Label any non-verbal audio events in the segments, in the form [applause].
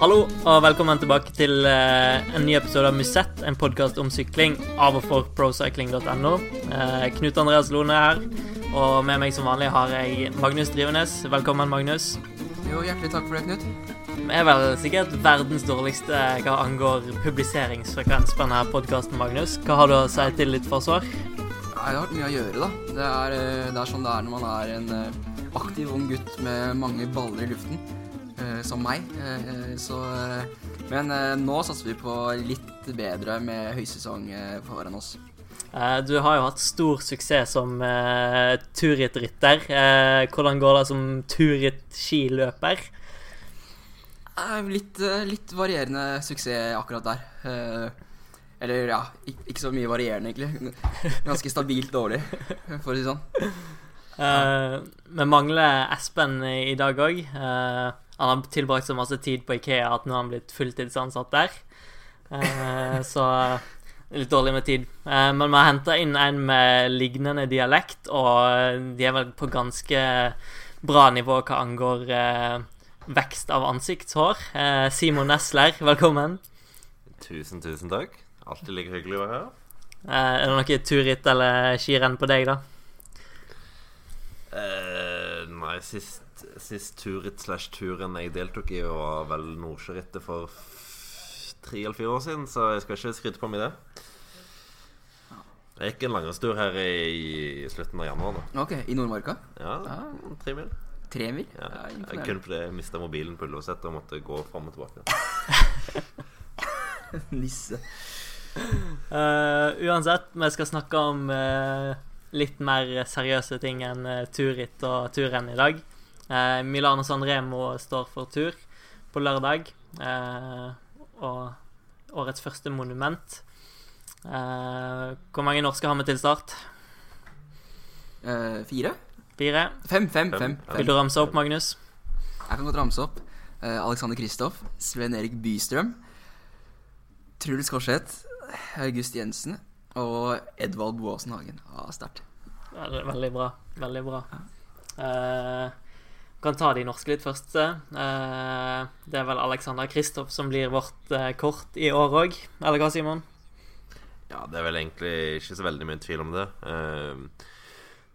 Hallo og velkommen tilbake til eh, en ny episode av Musett, en podkast om sykling av og for procycling.no. Eh, Knut Andreas Lone her, og med meg som vanlig har jeg Magnus Drivenes. Velkommen, Magnus. Jo, hjertelig takk for det, Knut. Vi er vel sikkert verdens dårligste hva angår publiseringsfrekvens på denne podkasten, Magnus. Hva har du å si til ditt forsvar? Nei, det har vært mye å gjøre, da. Det er, eh, det er sånn det er når man er en eh, aktiv ung gutt med mange baller i luften, eh, som meg. Eh, eh, Så eh, Men eh, nå satser vi på litt bedre med høysesong eh, foran oss. Eh, Du har jo hatt stor suksess som uh, turrittrytter. Uh, hvordan går det som turritt-skiløper? Eh, Litt, uh, litt varierende suksess akkurat der. Uh, Eller ja, ikke, ikke så mye varierende, egentlig. Ganske stabilt dårlig, for å si det sånn. Eh, vi mangler Espen i i dag òg. Han har tilbrakt så masse tid på Ikea at nå har han blitt fulltidsansatt der. Uh, [laughs] så litt dårlig med tid. Uh, men vi har henta inn en med lignende dialekt, og de er vel på ganske bra nivå hva angår uh, vekst av ansiktshår. Eh, Simon Nesler, velkommen. Tusen, tusen takk. Alltid like hyggelig å være her. Eh, er det noe turritt eller skirenn på deg, da? Nei, sist, sist turritt slash turen jeg deltok i, var vel Nordsjørittet for tre eller fire år siden, så jeg skal ikke skryte på meg det. Jeg gikk en langrennstur her i, i slutten av januar. da Ok, i Nordmarka. Ja, Ja. tre mil. Tre mil. Ja, Ja, jeg kun fordi jeg mista mobilen på Ullevålseter og måtte gå fram og tilbake. [laughs] Nisse. Uh, uansett, vi skal snakke om eh, litt mer seriøse ting enn uh, turritt og turrenn i dag. Eh, Milano San Remo står for tur på lørdag. eh, og årets første monument. Eh, hvor mange norske har vi til start? Eh, fire? Fire? Fem, fem, fem. Fem. fem. Vil du ramse opp, Magnus? Jeg kan godt ramse opp. Eh, Alexander Kristoff, Sven Erik Bystrøm, Truls Korseth, August Jensen og Edvald Boasen Hagen. Ja, sterkt. Veldig, bra. Veldig bra. Uh, kan ta de norske litt først. Uh, det er vel Alexander Kristoff som blir vårt uh, kort i år òg. Eller hva, Simon? Ja, det er vel egentlig ikke så veldig mye tvil om det.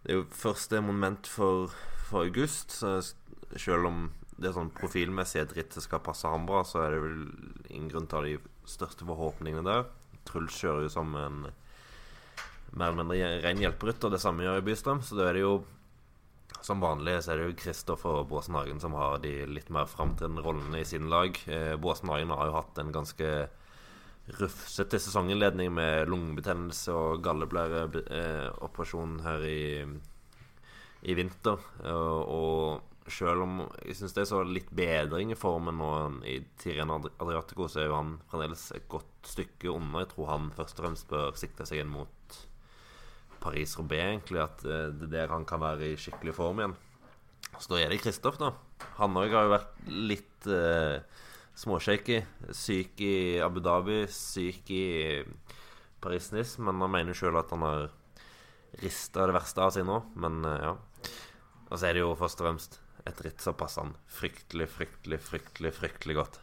Det er jo første monument for, for august, så selv om det er sånn profilmessig et ritt skal passe ham bra, så er det vel ingen grunn til å ha de største forhåpningene der. Truls kjører jo som en mer eller mindre ren hjelperytter, det samme gjør Bystrøm, så da er det jo som vanlig så er det jo Kristoffer og Båsen Hagen som har de litt mer framtredende rollene i sine lag. Eh, Båsen Hagen har jo hatt en ganske rufsete sesonginnledning med lungebetennelse og galleblæreoperasjon her i, i vinter. Og, og selv om jeg syns det er så litt bedring i formen nå i Tirreno Adriatico, så er jo han fremdeles et godt stykke unna. Jeg tror han først og fremst bør sikte seg inn mot Paris-Roubais, egentlig. At eh, det er der han kan være i skikkelig form igjen. Så da er det Kristoff, da. Han òg har jo vært litt eh, småshaky. Syk i Abu Dhabi, syk i Paris-Nice. Men han mener sjøl at han har rista det verste av seg nå. Men eh, ja. Og så er det jo først og fremst et ritt som passer han fryktelig, fryktelig, fryktelig fryktelig godt.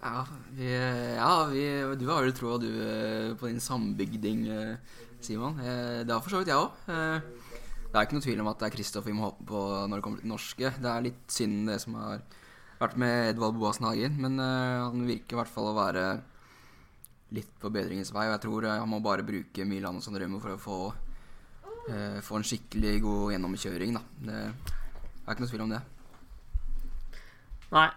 Ja, vi, ja vi, du har vel troa, du, eh, på din sambygding, eh, Simon. Eh, Det har for så vidt jeg òg. Det er ikke noe tvil om at det er Kristoff vi må håpe på når det kommer til norske. Det er litt synd det som har vært med Edvald Boasen Hagen, men eh, han virker i hvert fall å være litt på bedringens vei. Og jeg tror eh, han må bare bruke mye land og sånn rømme for å få, eh, få en skikkelig god gjennomkjøring, da. Det er ikke noe tvil om det. Nei.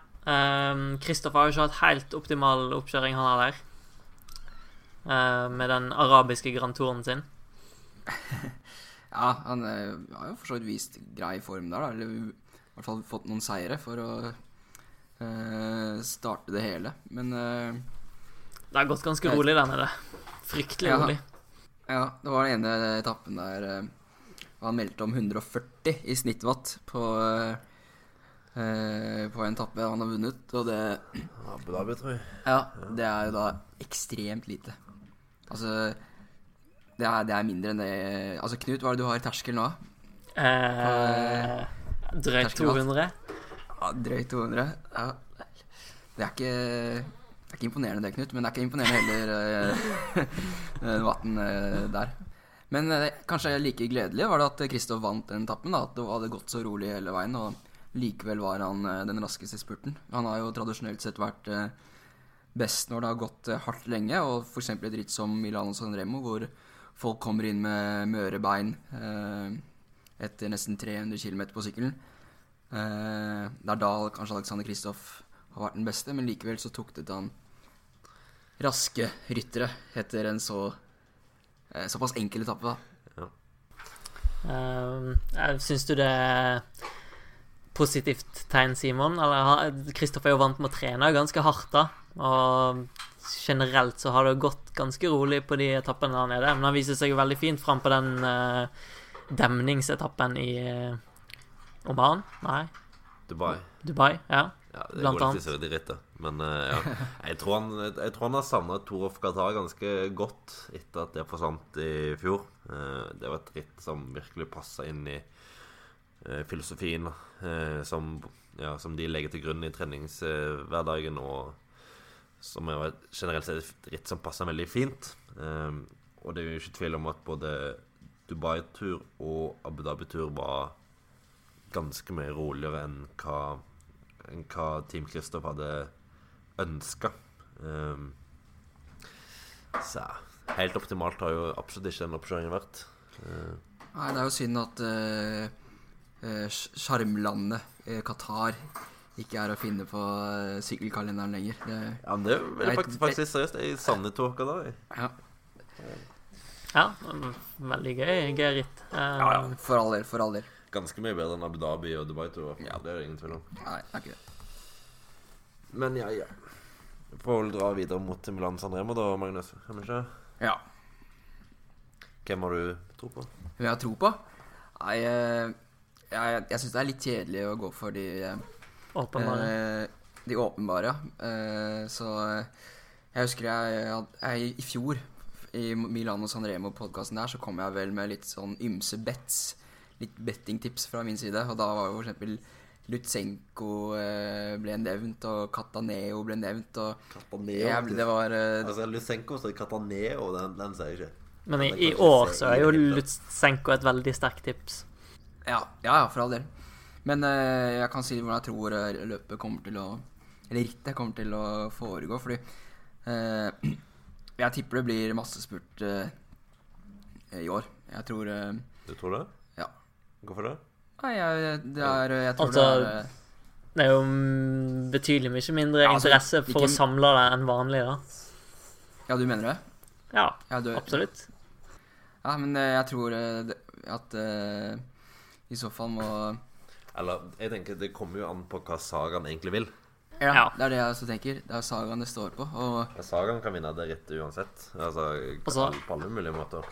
Kristoffer har jo ikke hatt helt optimal oppkjøring, han har der. Eh, med den arabiske Grand Touren sin. [laughs] Ja, han eh, har jo for så vidt vist grei form der, da. Eller i hvert fall fått noen seire for å eh, starte det hele. Men Det har gått ganske rolig der nede. Fryktelig Ja. rolig. ja, det var den ene etappen der han meldte om 140 i snittwatt på, eh, eh, på en etappe han har vunnet. Og det, Abu Dhabi, tror jeg. ja, det er jo da ekstremt lite. Altså det er, det er mindre enn det Altså, Knut, hva er det du har i terskel nå? Eh, drøyt 200. Ja, drøyt 200. Ja. Det er ikke, det er ikke imponerende det, Knut, men det er ikke imponerende heller uh, [laughs] Vatten uh, der. Men kanskje like gledelig var det at Kristoff vant den etappen. At det hadde gått så rolig hele veien. Og likevel var han den raskeste spurten. Han har jo tradisjonelt sett vært uh, best når det har gått uh, hardt lenge. Og f.eks. et ritt som Milano San Remo, hvor folk kommer inn med møre bein etter nesten 300 km på sykkelen. det er da kanskje Alexander Kristoff har vært den beste, men likevel så tok det til han raske ryttere etter en så såpass enkel etappe, da. Um, Syns du det er positivt tegn, Simon? Eller Kristoffer er jo vant med å trene ganske hardt, da. Og generelt så har det gått ganske rolig på de etappene der nede. Men han viser seg veldig fint fram på den uh, demningsetappen i uh, Oman? Nei? Dubai. Dubai, ja. Ja, det Blant går litt i rittet. Men uh, ja. jeg, tror han, jeg tror han har savna Tour of Qatar ganske godt etter at det forsvant i fjor. Det var et ritt som virkelig passa inn i filosofien som, ja, som, de legger til grunn i treningshverdagen, og som er generelt sett et som passer veldig fint. og det er jo ikke tvil om at både Dubai-tur og Abu Dhabi-tur var ganske mye roligere enn hva enn hva Team Kristoff hadde ønska. Um, så helt optimalt har jo absolutt ikke den oppkjøringen vært. Uh, Nei, det er jo synd at sjarmlandet uh, uh, Qatar ikke er å finne på uh, sykkelkalenderen lenger. Det, ja, det er jeg, faktisk, faktisk seriøst. Jeg savner Tåka da. Ja. ja. Veldig gøy. Gøy ritt. ja, ja. For all del. For all del. Ganske mye bedre enn Abu Dhabi og Dubai-tur. Ja. Det er det ingen tvil om. Nei, det er ikke det. Men ja, ja. Får vel dra videre mot Milan San Remo da, Magnus? Kan vi ikke? Ja. Hvem har du tro på? Hvem jeg har tro på? Nei, jeg, jeg, jeg syns det er litt kjedelig å gå for de Åpenbare. Eh, de åpenbare, ja. Eh, så jeg husker jeg, jeg, i fjor, i Milano San Remo-podkasten der, så kom jeg vel med litt sånn ymse bets. Litt bettingtips fra min side. Og da var jo for eksempel Lutsenko eh, ble nevnt, og Cataneo ble nevnt. Og Cataneo? jeg, det var eh, Altså Lutsenko står Cataneo, den, den sier jeg ikke. Men i, i år så er jo Lutsenko et veldig sterkt tips. Ja, ja, for all del. Men uh, jeg kan si hvordan jeg tror løpet kommer til å Eller rittet kommer til å foregå. Fordi uh, [clears throat] jeg tipper det blir massespurt uh, i år. Jeg tror Du tror det? Ja. Hvorfor det? Nei, jeg, det er Jeg tror altså, det er det er jo betydelig mye mindre Ja, altså, interesse for ikke- å samle det enn vanlig, da. Ja, du mener det? Ja, Ja, du, absolutt. Ja, men eh, jeg tror eh, at uh, i så fall må Eller jeg tenker det kommer jo an på hva Sagan egentlig vil. ja, Ja. Det er det jeg også tenker. Det er sagaen det står på. Og Ja, Sagan kan vinne det rette uansett. Altså, Altså- på alle mulige måter.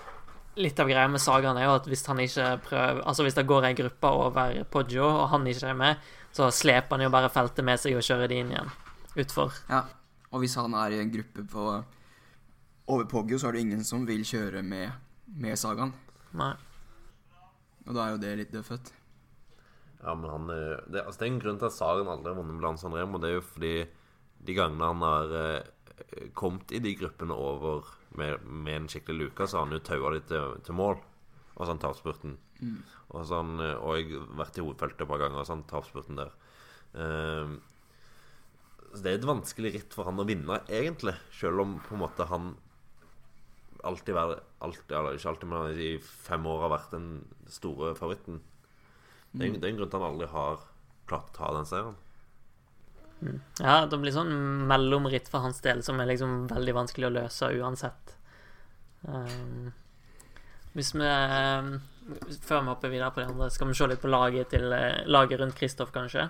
Litt av greia med Sagan er jo at hvis han ikke prøver Altså hvis det går ei gruppe over Poggio, og han ikke er med, så sleper han jo bare feltet med seg og kjører de inn igjen. Utfor. ja. Og hvis han er i en gruppe på over Poggio, så er det ingen som vil kjøre med, med sagaen. Nei. Og da er jo det litt dødfødt. Ja, men han er, det, altså, det er en grunn til at Saren aldri har vunnet med Milan San Remo. Det er jo fordi de gangene han har eh, kommet i de gruppene over med, med en skikkelig luke, så har han jo taua de til, til mål. Og sånn Mm. Og, sånn, eh, og jeg har vært i hovedfeltet et par ganger, sånn tapsspurten der. Eh, så det er et vanskelig ritt for han å vinne, egentlig. Selv om på en måte han alltid vært alltid, ikke alltid, men i fem år har vært den store favoritten. Det er, en- det er en grunn til at han aldri har klart å ta den seieren. Ja, det blir sånn mellomritt for hans del som er liksom veldig vanskelig å løse uansett. Um, hvis vi um, Før vi hopper videre på det andre, skal vi se litt på laget til eh, laget rundt Kristoff, kanskje?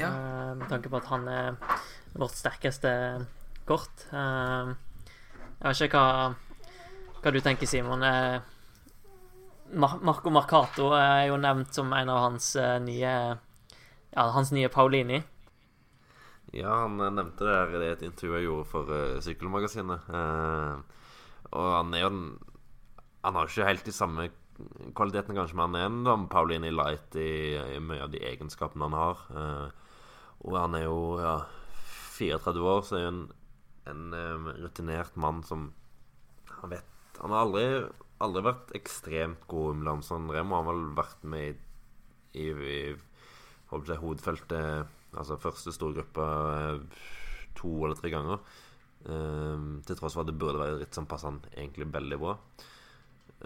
Ja. Uh, med tanke på at han er vårt sterkeste kort. Uh, jeg vet ikke hva, hva du tenker, Simon. Eh, Mar Marco Marcato er jo nevnt som en av hans eh, nye Ja, hans nye Paulini. Ja, han eh, nevnte det her i et intervju jeg gjorde for uh, Sykkelmagasinet. Eh, og han er jo den Han har jo ikke helt de samme kvalitetene, kanskje, men han er en sånn Paulini Light i, i mye av de egenskapene han har. Eh, og han er jo ja, 34 år, så er jo en eh, rutinert mann som Han vet Han har aldri, aldri vært ekstremt god i Milan San Remo. Han har vel vært med i, i, i på hovedfeltet, altså første storgruppe, eh, to eller tre ganger. Um, til tross for at det burde være ritt som passer han egentlig veldig bra.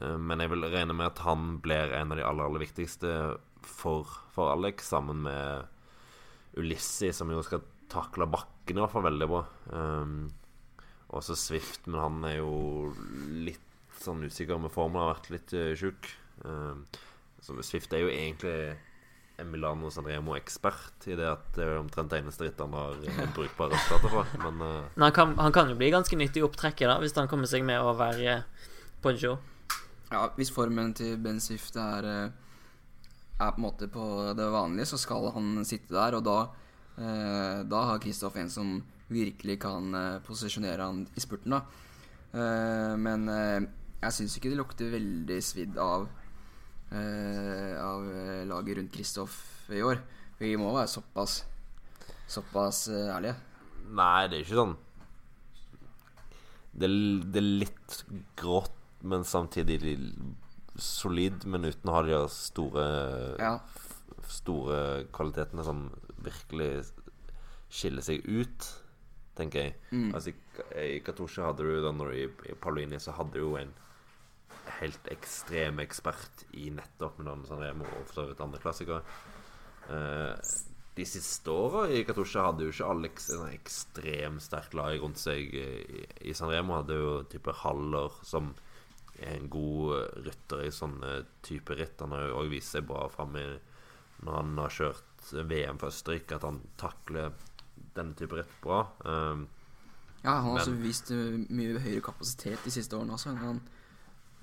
Um, men jeg vil regne med at han blir en av de aller, aller viktigste for, for Alex, sammen med Ulissi, som jo skal takle bakken i hvert fall veldig bra. Um, også Swift, men han er jo litt sånn usikker med formen, har vært litt uh, sjuk. Um, så Swift er jo egentlig en Milano Sanremo-ekspert i det at det er omtrent det eneste rittet han har eh, [laughs] brukbare resultater fra. Men uh, Men han kan, han kan jo bli ganske nyttig i opptrekket, da, hvis han kommer seg med over eh, Poncho. Ja, hvis formen til Ben Swift er, eh, er på en måte på det vanlige, så skal han sitte der, og da, eh, da har Kristoff en som virkelig kan eh, posisjonere han i spurten, da. Eh, men eh, jeg syns ikke det lukter veldig svidd av eh, Av eh, laget rundt Kristoff i år. Vi må være såpass Såpass eh, ærlige. Nei, det er ikke sånn Det, er- det er litt grått, men samtidig solid, men uten å ha de store Ja. Store kvalitetene som virkelig skiller seg ut, tenker jeg. Mm. Altså, I, i Katusha hadde du da når i, i Paulini så hadde du jo en helt ekstrem ekspert i nettopp Milano Sanremo og for så vidt andre klassikere. Eh, de siste åra i Katusha hadde jo ikke Alex en sånn ekstremt sterk lag rundt seg. I, i Sanremo hadde jo type Haller som er en god rytter i sånne type ritt. Han har jo òg vist seg bra framme når han har kjørt VM for Østerrike, at han takler denne type ritt bra. Um, Ja, han har også vist eh, mye høyere kapasitet de siste årene også han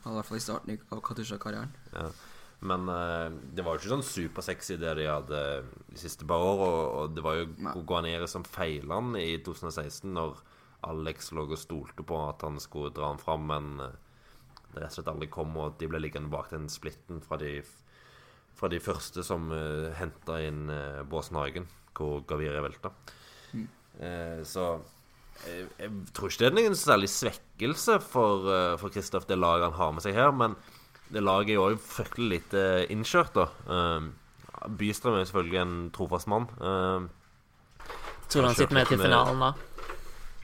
i hvert fall i starten av Katusha-karrieren. Ja. Men uh, det var jo ikke sånn supersexy det de hadde de siste par år. Og, og det var jo Nei. Guanere som feila han i 2016, når Alex lå og stolte på at han skulle dra han fram, men eh, det rett og slett aldri kom, og de ble liggende bak den splitten fra de, fra de første som uh, henta inn uh, Båsen Hagen, hvor Gavire velta. Eh, så jeg, jeg tror ikke det er noen særlig svekkelse for, for Kristoff, det laget han har med seg her, men det laget er jo òg fryktelig lite innkjørt, da. Um, Bystrøm er selvfølgelig en trofast mann. Um, Tror du han sitter med til finalen, da?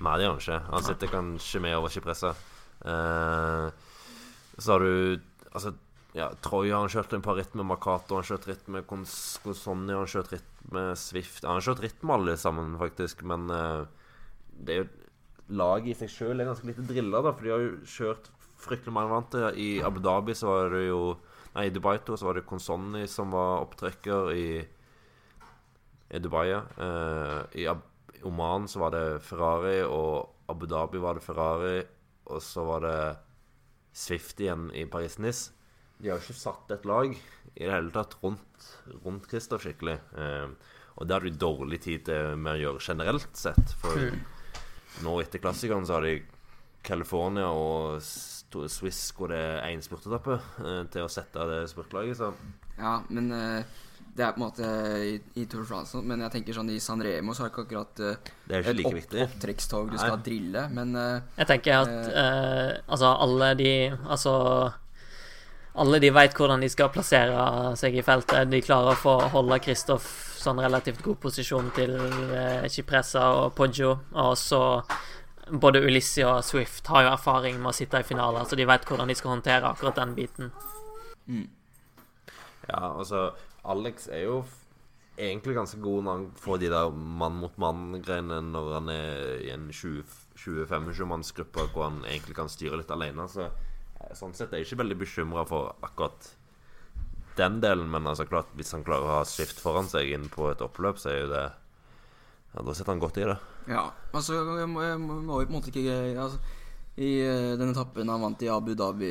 nei, det gjør han ikke. Han sitter kanskje med over skipresset. Uh, så har du Altså, ja, Troy har han kjørt en par ritt med Makato, han har kjørt ritt med Cons- Consonni, han kjørt ritt med Swift Han har kjørt ritt med alle sammen, faktisk, men uh, det er jo Laget i seg sjøl er ganske lite drilla, da, for de har jo kjørt fryktelig mange vant. I Abu Dhabi så var det jo Nei, i Dubai to så var det Konsonni som var opptrekker i I Dubai, ja. Eh, I Ab Oman så var det Ferrari, og Abu Dhabi var det Ferrari, og så var det Swift igjen i Paris-Nice. De har jo ikke satt et lag i det hele tatt rundt, rundt Christer skikkelig. Eh, og det har du dårlig tid til med å gjøre generelt sett. For nå etter klassikeren så har de California og Swiss hvor det er én spurtetappe eh, til å sette det spurtlaget. Så Ja, men eh, det er på en måte i, i Tour de France, men jeg tenker sånn i San Remo så er det ikke akkurat eh, det er ikke et like opp, opptrekkstog du Nei. skal drille, men eh, Jeg tenker at eh, altså alle de Altså alle de veit hvordan de skal plassere seg i feltet. De klarer å få holde Kristoff sånn relativt god posisjon til eh, Cipressa og Poggio. Og så både Ulissi og Swift har jo erfaring med å sitte i finaler, så de vet hvordan de skal håndtere akkurat den biten. Ja, altså Alex er jo egentlig ganske god når han får de der mann-mot-mann-greiene når han er i en 20-25-mannsgruppe hvor han egentlig kan styre litt alene. Så eh, sånn sett er jeg ikke veldig bekymra for akkurat den delen, men altså klart hvis han klarer å ha skift foran seg inn på et oppløp, så er jo det ja, Da sitter han godt i det. ja. Altså, jeg må, jeg må må jo på en måte ikke altså, I uh, den etappen han vant i Abu Dhabi,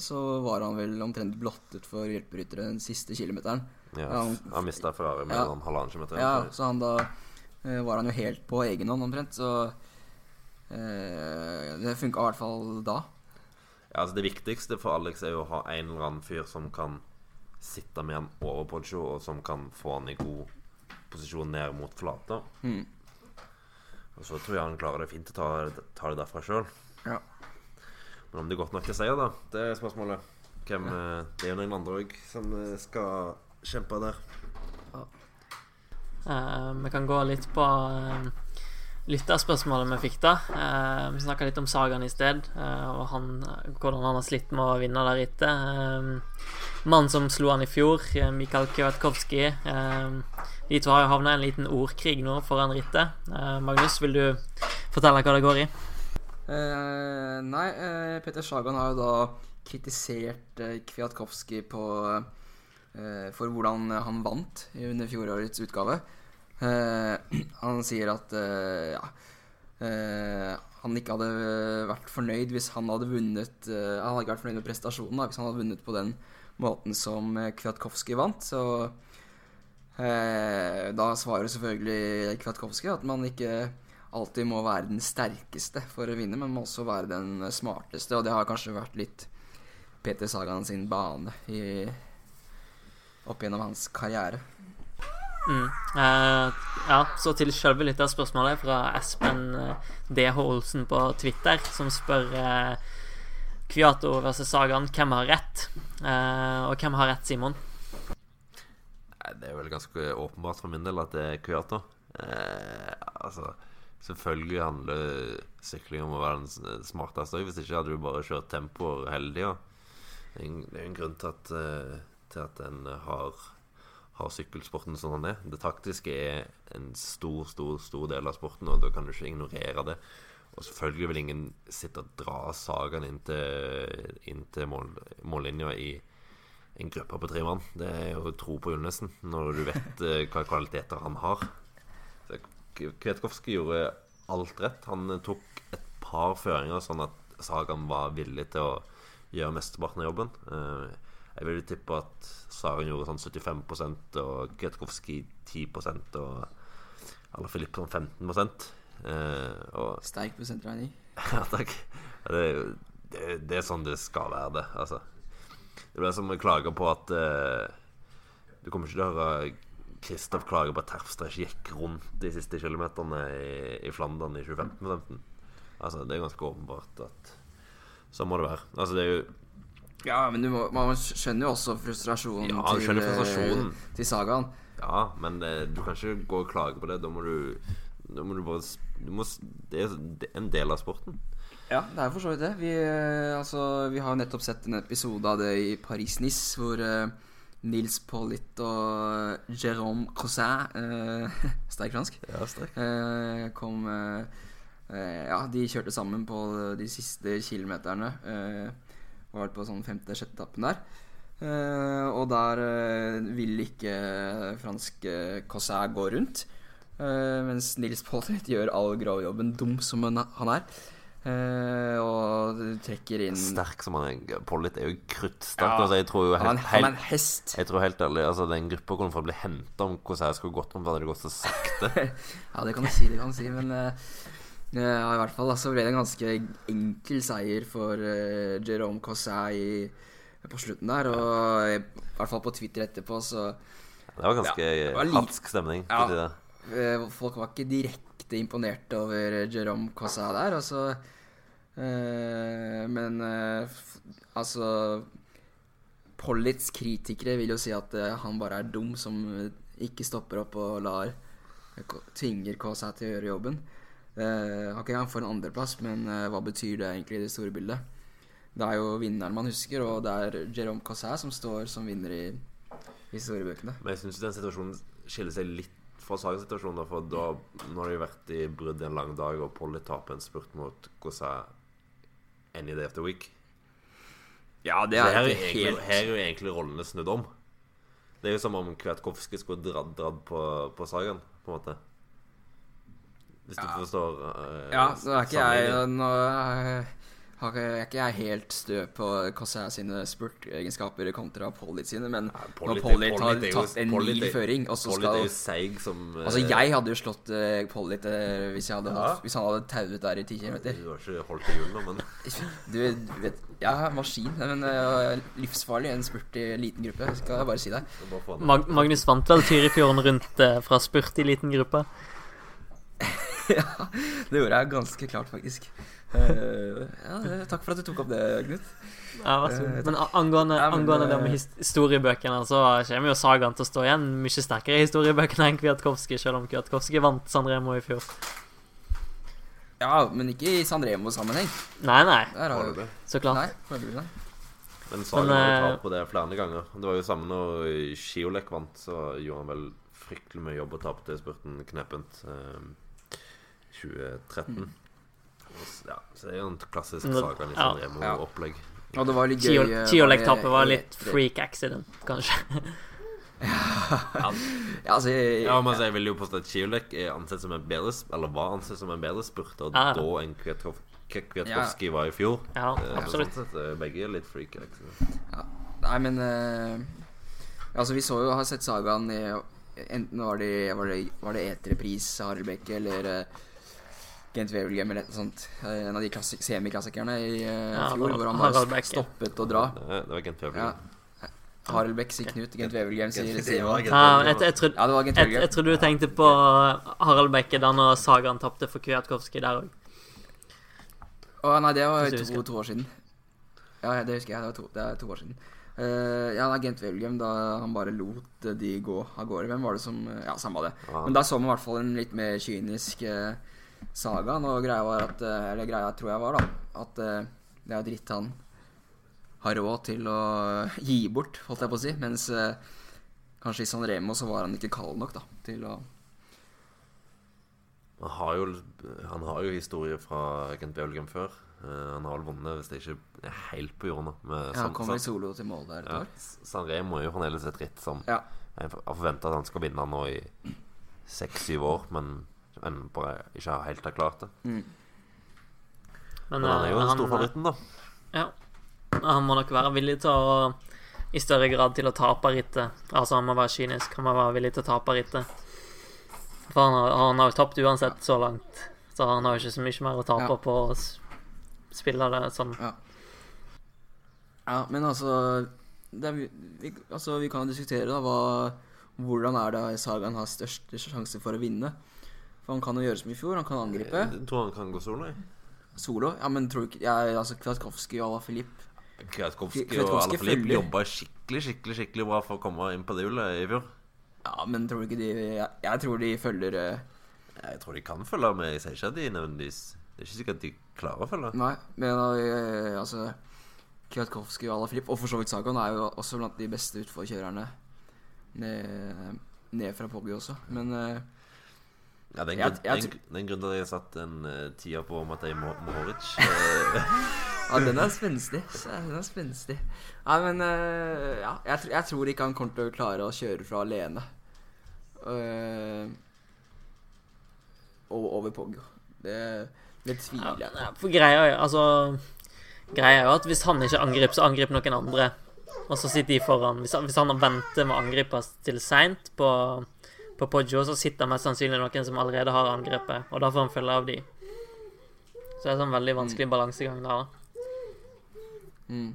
så var han vel omtrent blottet for hjelperyttere den siste kilometeren. Ja, han- han mista Ferrari med Ja. halvannen kilometer. Ja, så han da uh, var han jo helt på egen hånd omtrent, så uh, Det funka i hvert fall da. Ja, altså Det viktigste for Alex er jo å ha en eller annen fyr som kan sitte med han over Poncho, og som kan få han i god posisjon ned mot flata. Mm. Og så tror jeg han klarer det fint å ta, ta det derfra sjøl. Ja. Men om det er godt nok til seier, da, det er spørsmålet. Hvem, ja. det er jo noen andre òg som eh, skal kjempe der. Eh, vi kan gå litt på uh, lytterspørsmålet vi fikk, da. Eh, vi snakka litt om Sagan i sted, eh, og han, hvordan han har slitt med å vinne der ute. Uh, Mannen som slo han i fjor, Mikhail Mikael Kwiatkowski. de to har jo havna i en liten ordkrig nå foran rittet. Magnus, vil du fortelle hva det går i? Uh, nei, uh, Peter Sagan har jo da kritisert uh, Kwiatkowski på for hvordan han vant under fjorårets utgave. [clears throat] han sier at ja, han ikke hadde vært fornøyd hvis han hadde vunnet Han hadde ikke vært fornøyd med prestasjonen da, hvis han hadde vunnet på den måten som Kwiatkowski vant. Så da svarer selvfølgelig Kwiatkowski at man ikke alltid må være den sterkeste for å vinne, men må også være den smarteste. Og det har kanskje vært litt Peter Sagan sin bane i, opp gjennom hans karriere. Mm. Eh, ja, så til selve lytterspørsmålet fra Espen eh, DH Olsen på Twitter, som spør eh, Kviato versus Sagan hvem har rett? Uh, og hvem har rett, Simon? Det er vel ganske åpenbart for min del at det er Kviato. Uh, altså Selvfølgelig handler sykling om å være den smarteste Hvis ikke hadde du bare kjørt tempoer hele tida. Det er jo en grunn til at, eh, til at en har, har sykkelsporten som den er. Det taktiske er en stor, stor, stor del av sporten, og da kan du ikke ignorere det. Og selvfølgelig vil ingen sitte og dra sagaen inn til, inn til mål, mållinja i en gruppe på tre mann. Det er jo tro på julenissen, når du vet eh, hva kvaliteter han har. Kvetkovskij gjorde alt rett. Han tok et par føringer sånn at Sagan var villig til å gjøre mesteparten av jobben. Eh, jeg vil tippe at Sagan gjorde sånn 75% og Kvetkovskij 10% og Eller Filip sånn 15 eh, og, Sterk prosentregning. [laughs] ja, takk. Det, det, det, er sånn det skal være, det. Altså. Det blir som å klage på at uh, Du kommer ikke til å høre Kristoff klager på at Terpstra gikk rundt de siste kilometerne i, i Flandern i 2015. Altså, det er ganske åpenbart at sånn må det være. Altså, det er jo Ja, men må, man skjønner jo også frustrasjonen ja, til, frustrasjonen. til Sagaen. Ja, men eh, du kan ikke gå og klage på det. Da må du, da må du bare du må, Det er en del av sporten. Ja, det er for så vidt det. Vi, eh, altså, vi har nettopp sett en episode av det i Paris-Nice hvor uh, Nils Paulit og Jérôme Crossin uh, [laughs] Sterk fransk. Ja, sterk. Uh, kom eh, eh, Ja, de kjørte sammen på de siste kilometerne. Eh, var på sånn femte-sjette etappen der. Eh, og der vil ikke fransk Crosset gå rundt. Mens Nils Pollitt gjør all grovjobben, dum som han er. Uh, og trekker inn Sterk som han er. Pollitt er jo kruttsterk. Ja, altså, jeg tror jo helt, han, er en hest. Jeg tror helt ærlig altså, Den gruppa kommer fått bli henta om hvordan jeg skulle gått om det hadde gått så sakte. [laughs] ja, det kan du si, det kan du si. Men uh, ja, i hvert fall altså, ble det en ganske enkel seier for uh, Jerome Cossay på slutten der. Og i hvert fall på Twitter etterpå, så Det var ganske ja, hatsk stemning. Ja, folk var ikke direkte imponert over Jerome Cosset der. Altså, så Eh, men eh, altså Pollits kritikere vil jo si at eh, han bare er dum som ikke stopper opp og lar tvinger KSA til å gjøre jobben. Uh, har ikke får en andreplass, men uh, hva betyr det egentlig i det store bildet? Det er jo vinneren man husker, og det er Jerome Cosset som står som vinner i historiebøkene. Men jeg syns den situasjonen skiller seg litt fra Sagens situasjon. For da, nå har de vært i brudd en lang dag, og Polly taper en spurt mot Cosset Any Day of the Week. Ja, det er, her, er helt... her er jo egentlig rollene snudd om. Det er jo som om Kvetkovskij skulle dratt, dratt på, på Sagaen, på en måte. Hvis du forstår uh, Ja, så er ikke jeg nå, er ikke jeg helt stø på Cosset sine spurtegenskaper kontra Pollitt sine, men ja, når Pollitt har tatt en ny føring og så skal er jo seig som uh, Altså, jeg hadde jo slått uh, Pollitt uh, hvis, ja. hvis han hadde tauet der i 10 km. Du har ikke holdt i hjulene, men [laughs] Du vet Ja, maskin. Men uh, livsfarlig en spurt i liten gruppe, skal jeg bare si deg. Mag Magnus vant vel Tyrifjorden rundt fra spurt i liten gruppe? [laughs] ja, det gjorde jeg ganske klart, faktisk. Eh, ja, takk for at du tok opp det, Knut. Ja, vær så Eh, god. Men angående, Ja, men, angående det med eh, historiebøkene, så kommer jo sagaen til å stå igjen mye sterkere i historiebøkene enn Kwiatkowski, selv om Kwiatkowski vant Sandremo i fjor. Ja, men ikke i San Remo-sammenheng. Nei, nei, Der har du det. så klart. Nei. Men Sagan Men, har jo eh, tapt på det flere ganger. Det var jo samme når Skiolek vant, så gjorde han vel fryktelig mye jobb og tapte spurten knepent. Eh, 2013. Og s- Ja, så det er jo en klassisk det- Sagan ja. Remo-opplegg. Og det var litt gøy eh, Kiolek-tapet var litt freak accident, kanskje. [laughs] Ja, altså jeg, Ja, men altså, jeg vil jo påstå at Chiolek er ansett som en bedre Eller var ansett som en bedre spurter Ja. da enn Kwiatkowski var i fjor. Ja, Eh, absolutt. Sånn sett, eh, begge er litt freak. Liksom. Nei, men uh, Altså, vi så jo Har sett sagaen i Enten var det Var det, var det eterpris Harald Bekke eller uh, Gent Wevelgem eller noe sånt. Eh, en av de semiklassikerne i uh, Ja, fjor, var hvor han bare Harald Bekke. stoppet å dra. Det, det var Gent Wevelgem. Ja. Harald Beck sier Knut, Gent Wevelgem sier Simon. Ja, jeg, jeg, trodde, du tenkte på Harald Bekke da når sagaen tapte for Kwiatkowski der òg. Å nei, det var to, to år siden. Ja, det husker jeg. Det, var to, det er to år siden. Uh, ja, da, Gent Wevelgem, da han bare lot de gå av gårde. Hvem var det som Ja, samme det. Ja. Men da så man i hvert fall en litt mer kynisk eh, saga. Og greia var at eh, Eller greia tror jeg var, da, at eh, det er dritt han har råd til å gi bort, holdt jeg på å si. Mens eh, kanskje i San Remo så var han ikke kald nok, da, til å Han har jo, han har jo historie fra Gent Wevelgem før. Han har vel vunnet, hvis det ikke er helt på jorda. Ja, han kom vel solo til mål der et ja, år. San Remo er jo fremdeles et ritt som Ja. jeg har forventa at han skal vinne nå i seks-syv år, men ennå bare ikke har helt har klart det. Mm. Men, Men han er jo eh, den han, store favoritten, da. Ja. Han må nok være villig til å I større grad til å tape rittet. Altså, han må være kynisk. Han må være villig til å tape rittet. For han har, han har jo tapt uansett så langt. Så han har jo ikke så mye mer å tape Ja. på å spille det sånn. Ja, men altså det er, vi- vi, altså, vi kan jo diskutere da hva, hvordan er det Sagaen har størst sjanse for å vinne. For han kan jo gjøre som i fjor, han kan angripe. Jeg tror han kan gå solo. Solo. Ja, men tror du ikke jeg, altså Kwiatkowski og Ala Filip Kwiatkowski og Alaphilippe følger. jobba skikkelig skikkelig, skikkelig bra for å komme inn på det hjulet i fjor. Ja, men tror du ikke de Jeg, jeg tror de følger eh, Jeg tror de kan følge med. Jeg sier ikke at de nødvendigvis Det er ikke sikkert de klarer å følge. Nei, men eh, altså Kwiatkowski og Ala Filip, og for så vidt Sagan, er jo også blant de beste utforkjørerne ned, ned fra Poggi også. Men eh, Ja, det er en Jeg- grunn- jeg en- det er en grunn til at jeg har satt en uh, tier på Matej Mo- Mohoric. Eh, Ja, den er spenstig. Den er spenstig. Nei, men uh, ja, jeg, jeg tror ikke han kommer til å klare å kjøre fra alene. Uh, og over Poggio. Det, det tviler jeg på. Ja, for greia altså Greia er jo at hvis han ikke angriper, så angriper noen andre. Og så sitter de foran. Hvis han, hvis han venter med å angripe til seint på, på Poggio, så sitter mest sannsynlig noen som allerede har angrepet, og da får han følge av de. Så det er sånn veldig vanskelig balansegang der. da. Mm.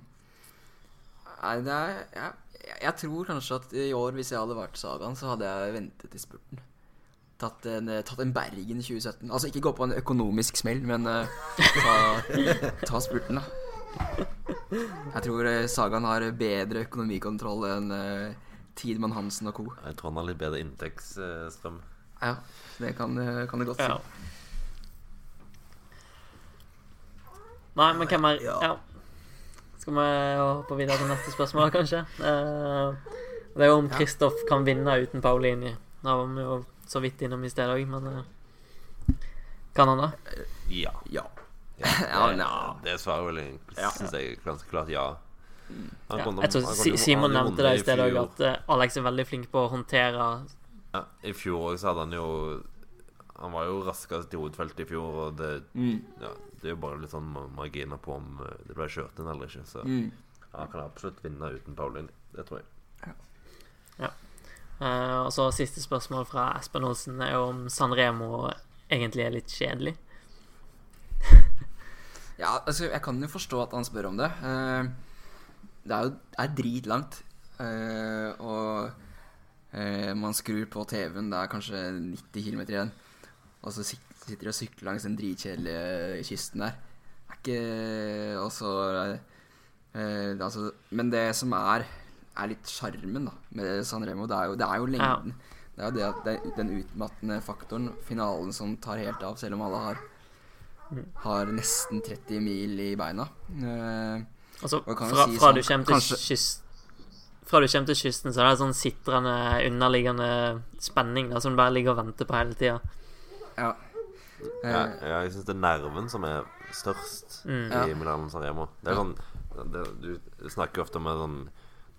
Nei, det er jeg, jeg tror kanskje at i år, hvis jeg hadde vært Sagaen, så hadde jeg ventet i spurten. Tatt en, eh, tatt en Bergen i 2017. Altså ikke gå på en økonomisk smell, men uh, ta, [laughs] ta spurten, da. Jeg tror eh, Sagaen har bedre økonomikontroll enn uh, Tidemann Hansen og co. Jeg tror han har litt bedre inntektsstrøm. Ja, det kan, eh, kan det godt si. Ja. Nei, men hvem er Ja. Ja. Skal vi hoppe videre til neste spørsmål, kanskje? Eh, det er jo om Ja. Kristoff kan vinne uten Paulini. Da var vi jo så vidt innom i sted òg, men eh, Kan han det? Ja. Ja. ja, [laughs] Ja, det, det svarer vel egentlig, Ja. jeg ganske klart ja. Han Ja. kunne- Jeg tror Simon han nevnte det i sted òg, at eh, Alex er veldig flink på å håndtere ja, I fjor også hadde han jo Han var jo raskest i hovedfeltet i fjor, og det, Mm. ja, det er jo bare litt sånn marginer på om eh, det ble kjørt inn eller ikke. Så Mm. han kan absolutt vinne uten Paulin. Det tror jeg. Eh, og så Siste spørsmål fra Espen Olsen er jo om San Remo egentlig er litt kjedelig. Ja, altså, jeg kan jo forstå at han spør om det. Eh, det er jo er dritlangt. Uh, og uh, man skrur på TV-en, det er kanskje 90 km igjen. og så sitter de og sykler langs den dritkjedelige kysten der. Det er ikke Og så uh, det, altså, Men det som er er litt sjarmen med San Remo, det er jo, det er jo lengden. Det er jo det at det, den utmattende faktoren, finalen som tar helt av, selv om alle har har nesten 30 mil i beina. Eh, Altså, fra, si fra, sånn, du til kanskje- kyst, fra du kommer til kysten, så er det sånn sitrende, underliggende spenning da, som du bare ligger og venter på hele tida. ja. Eh, Ja, ja, jeg syns det er nerven som er størst Mm. Ja. i Milano San Remo. Det er sånn det, Du snakker ofte om sånn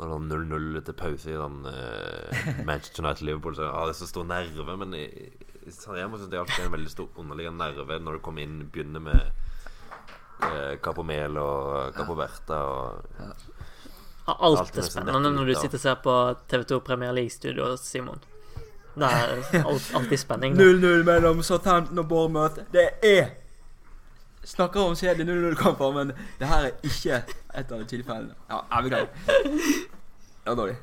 når det er 0-0 til pause i den, uh, Manchester United-Liverpool, så ah, det er så stor nerve. Men i, i San Remo syns jeg alltid det er en veldig stor underliggende nerve når du kommer inn begynner med eh, Capo Mel og Capo Berta og Alt Alt er er spennende når du sitter og ser på TV2 Premier League-studio, Simon. Det er alt, alltid spenning. 0-0 mellom Southampton og Bournemouth. Det er Snakker om kjedelige 0-0-kamper, men det her er ikke et av de tilfellene. Ja, jeg beklager. Det var dårlig.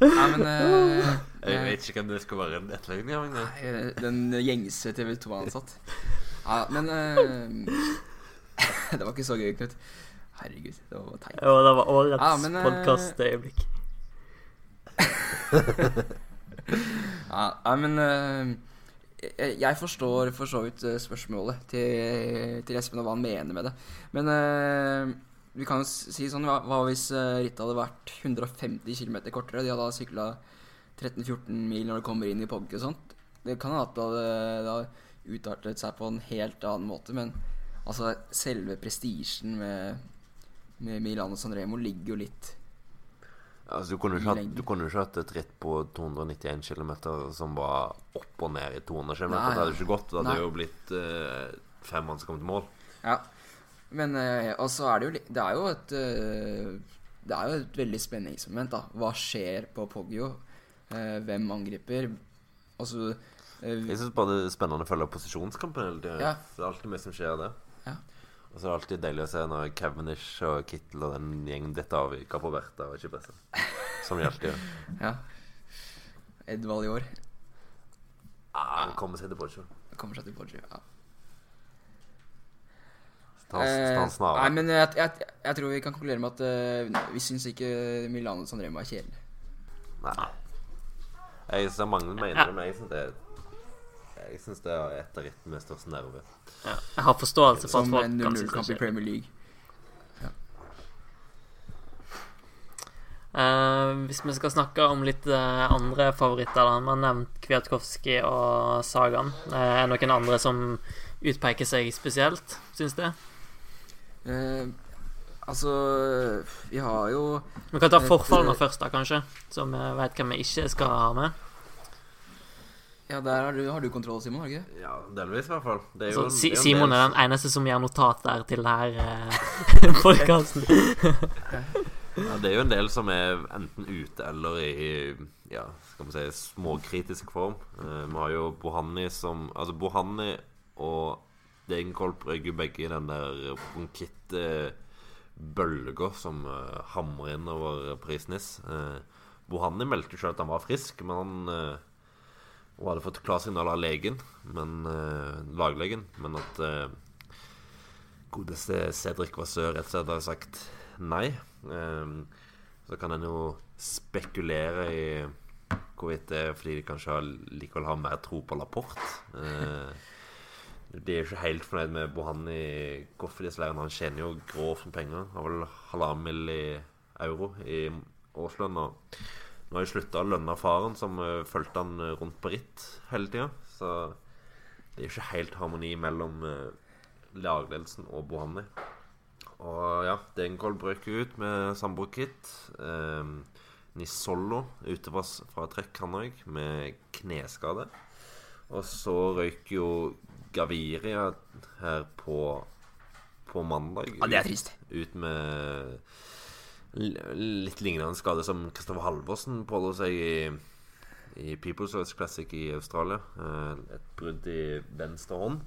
Nei, men uh, Jeg vet ikke hvem det skal være en etterligning av. Den gjengse TV 2-ansatt. Ja, men eh, [laughs] Det var ikke så gøy, Knut. Herregud, det var teit. Jo, det var årets Ja, men, eh, podkastøyeblikk. [laughs] Ja, nei, men eh, jeg, forstår for så vidt eh, spørsmålet til, til Espen og hva han mener med det. Men uh, vi kan jo si sånn Hva, hva hvis rittet hadde vært 150 km kortere? De hadde sykla 13-14 mil når de kommer inn i Pogge og sånt. Det kan hende at det hadde, det hadde utartet seg på en helt annen måte, men altså selve prestisjen med, med Milano San Remo ligger jo litt Altså, du, kunne jo ikke ikke hatt et ritt på 291 km som var opp og ned i 200 km. Det hadde jo ikke gått. Det hadde Nei. jo blitt uh, fem mann som kom til mål. Ja. Men uh, Og så er det jo Det er jo et uh, Det er jo et veldig spenningsmoment, da. Hva skjer på Poggio? Uh, hvem angriper? Altså så Jeg syns bare det er spennende å følge posisjonskampen Det tida. Ja. Det er alltid mye som skjer der. Og så er det alltid deilig å se når Cavendish og Kittel og den gjengen detter av i Capo Berta og ikke presser. Som de alltid gjør. [laughs] Ja. Edvald i år Ah, han kommer seg til Poggio. kommer seg til Poggio. Ja. Eh, nei, men jeg, jeg, jeg tror vi kan konkludere med at uh, vi syns ikke Milano San Remo er kjedelig. Nei. Jeg ser mange mener det, men jeg syns det er Jeg synes det er et av rittene med størst nerve. Ja. Jeg har forståelse for at folk kan synes 0-0-kamp i det. Premier League. Eh, hvis vi skal snakke om litt uh, andre favoritter, da. Vi har nevnt Kwiatkowski og Sagan. Uh, er det noen andre som utpeker seg spesielt, syns du? Eh, altså Vi har jo Vi kan ta forfallene først, da, kanskje. Så vi vet hvem vi ikke skal ha med. Ja, der har du, har du kontroll, Simon? har du ikke? Ja, delvis i hvert fall. Det er Så jo en- si det er jo Simon er den eneste som gjør notat der til denne uh, [laughs] podkasten. Ja, det er jo en del som er enten ute eller i ja, skal vi si småkritisk form. Eh, vi har jo Bohanni som Altså, Bohanni og Degenkolb røyker begge i den der bronkittbølga som uh, hamrer inn over Paris-Nice. Uh, Bohanni meldte sjøl at han var frisk, men han eh, og hadde fått klarsignal av legen, men eh, laglegen, men at uh, godeste Cedric Vassør rett og slett hadde sagt nei. Ehm, så kan en jo spekulere i hvorvidt det er fordi de kanskje har, likevel har mer tro på Laporte. Eh, de er jo ikke helt fornøyd med Bohanni Koffidisleren. Han tjener jo grovt med penger. Har vel halvannen mill. euro i årslønn. Og nå har jeg slutta å lønne faren, som uh, fulgte han eh, rundt på ritt hele tida. Så det er jo ikke helt harmoni mellom uh, lagledelsen og Bohanni. Og ja, Dengold brøk ut med samboerkit. Um, Nisollo ute fra, trekk, han òg, med kneskade. Og så røyk jo Gaviria her på, på mandag. Ja, det er trist. Ut med l- litt lignende skade som Kristoffer Halvorsen pådro seg i, i People's Choice Classic i Australia. Eh, et brudd i venstre hånd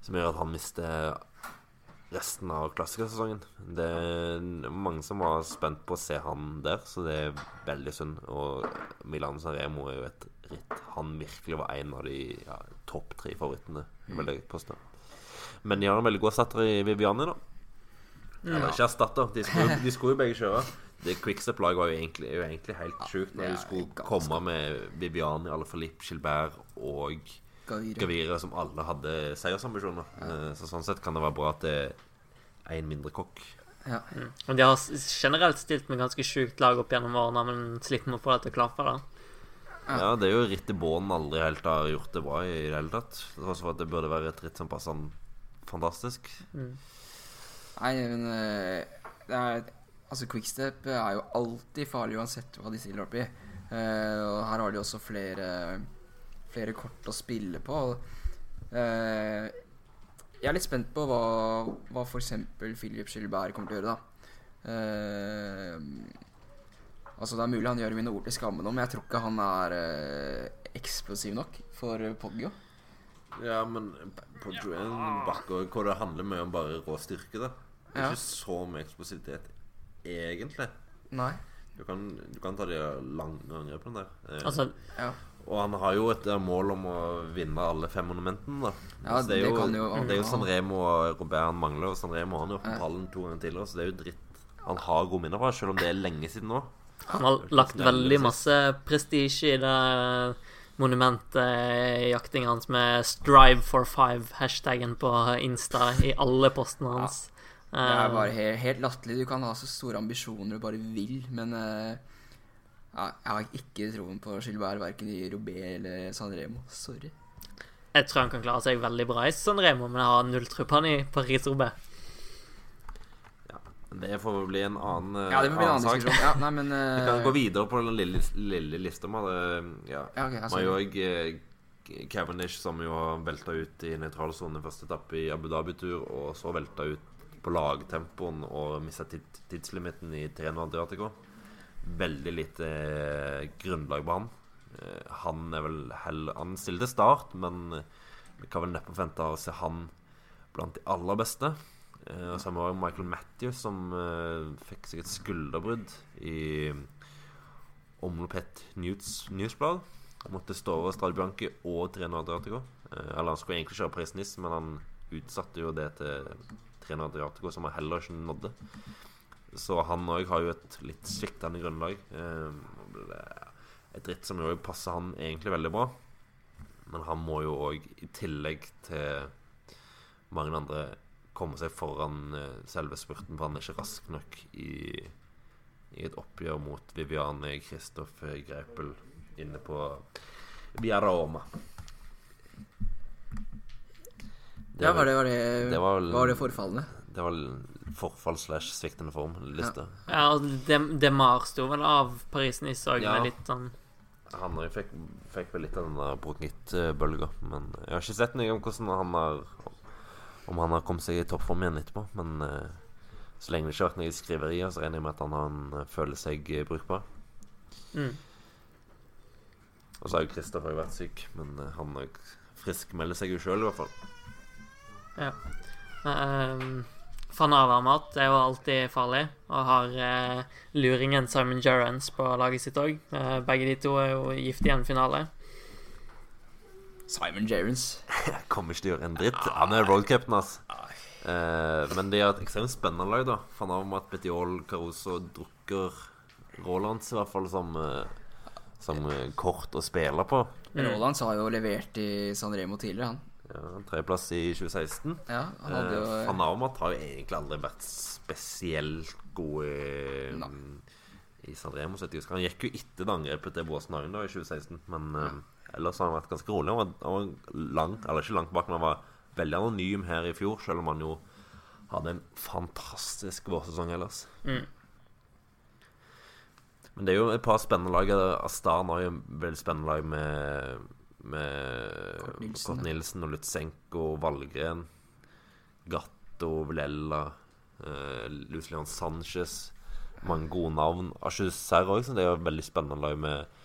som gjør at han mister resten av klassikersesongen. Det er mange som var spent på å se han der, så det er veldig synd. Og Milan Sanremo er jo et ritt han virkelig var en av de ja, topp tre favorittene. Men de har en veldig god setter i Viviani, da. Eller ikke erstatter, de skulle, de skulle jo begge kjøre. Det Quickstep-laget var jo egentlig, jo egentlig helt sjukt når ja, de skulle ganske. komme med Viviani, Alaphilippe, Gilbert og Gavire. Som alle hadde seiersambisjoner. Ja. Så sånn sett kan det være bra at det er en mindre kokk. Ja. Og de har generelt stilt med ganske sjukt lag opp gjennom årene, men sliter med å få det til å klappe. da. Ja, det er jo ritt i båten aldri helt har gjort det bra i det hele tatt. Det, det burde være et ritt som passer han fantastisk. Nei, men eh, det er Altså, Quickstep er jo alltid farlig uansett hva de stiller opp i. Uh, og her har de også flere Flere kort å spille på. eh, jeg er litt spent på hva, hva f.eks. Philip Gilbert kommer til å gjøre, da. Uh, altså, det er mulig han gjør mine ord til skamme nå, men jeg tror ikke han er eh, eksplosiv nok for Poggio. Ja, men Poggio er en bakke hvor det handler mye om bare rå styrke, da. Det er Ja. ikke så mye eksplosivitet, egentlig. Nei. Du kan, du kan ta de lange angrepene der. Eh, Altså, Ja. Og han har jo et eh, mål om å vinne alle fem monumentene, da. Ja, det kan jo- Det er jo San Remo og Robert han mangler, og San Remo har han jo Ja. pallen to ganger tidligere, så det er jo dritt han har gode minner fra, selv om det er lenge siden nå. han har lagt er veldig masse prestisje i det monumentjaktinga hans med 'Strive for five'-hashtagen på Insta i alle postene hans. Det er Eh, bare helt, helt latterlig. Du kan ha så store ambisjoner du bare vil, men uh, ja, jeg har ikke troen på Gilbert verken i Robé eller San Remo. Sorry. jeg tror han kan klare seg veldig bra i San Remo, men jeg har null tro på han i Paris-Roubaix. Det får vel bli en annen, eh, Ja, det får bli en annen sak. diskusjon. Ja, nei, [laughs] men Vi eh, kan gå videre på den lille, lille lista. Ja, Ja, ok. Vi har jo òg eh, Cavendish, som jo har velta ut i nøytral sone første etappe i Abu Dhabi-tur, og så velta ut på lagtempoen og mista tidslimitten i Treno Adriatico. Veldig lite eh, grunnlag på han. Eh, han er vel heller Han stiller til start, men vi kan vel neppe forvente å se han blant de aller beste. Eh, og så har vi også Michael Matthews, som fikk seg et skulderbrudd i Omlopet News, Newsblad. Måtte stå over Strade Bianchi og Treno Adriatico. Eller han skulle egentlig kjøre Paris-Nice, men han utsatte jo det til Treno Adriatico, som han heller ikke nådde. Så han òg har jo et litt sviktende grunnlag. Eh, et ritt som jo passer han egentlig veldig bra. Men han må jo òg, i tillegg til mange andre, komme seg foran eh, selve spurten, for han er ikke rask nok i, i et oppgjør mot Viviane Kristoff Greipel inne på Via Roma. Ja, var det, var det, Det var var det forfallende? Det var forfall slash sviktende form-liste. Ja, og Dem- Demar sto vel av Paris-Nice òg, Ja. med litt sånn Han fikk, fikk vel litt av den denne bronkittbølga. Men jeg har ikke sett noe om hvordan han har Om han har kommet seg i toppform igjen etterpå. Men eh, så lenge det ikke har vært noe skriverier, så regner jeg med at han, han eh, føler seg eh, brukbar. mm. Og så har jo Kristoffer vært syk, men eh, han friskmelder seg jo sjøl, i hvert fall. Ja. Um, Van Avermaet er jo alltid farlig, og har uh, luringen Simon Gerrans på laget sitt òg. begge de to er jo gift i en finale. Simon Gerrans. [laughs] Kommer ikke til å gjøre en dritt. Han er roadcapten, altså. Uh, men de har et ekstremt spennende lag, da. Fan av at Betiol, Caruso, Drucker Rolands i hvert fall som, eh, som eh, kort å spille på. Men Rolands har jo levert i San Remo tidligere, han. Ja, Tredjeplass i 2016. Ja, han hadde jo Eh, Van Avermaet har jo egentlig aldri vært spesielt god i, Nei. i San Remo. Han gikk jo etter det angrepet til Båsen Hagen i 2016, men eh, ellers har han vært ganske rolig. Han var, han langt, eller ikke langt bak, men han var veldig anonym her i fjor, selv om han jo hadde en fantastisk vårsesong ellers. Mm. Men det er jo et par spennende lag. Astana er jo et veldig spennende lag med Med Kort Nilsen, Kort ja. Nilsen og Lutsenko, Valgren, Gatto, Vlella, uh, Lucian Sanchez. Mange gode navn. Achuser òg, så det er jo veldig spennende lag med,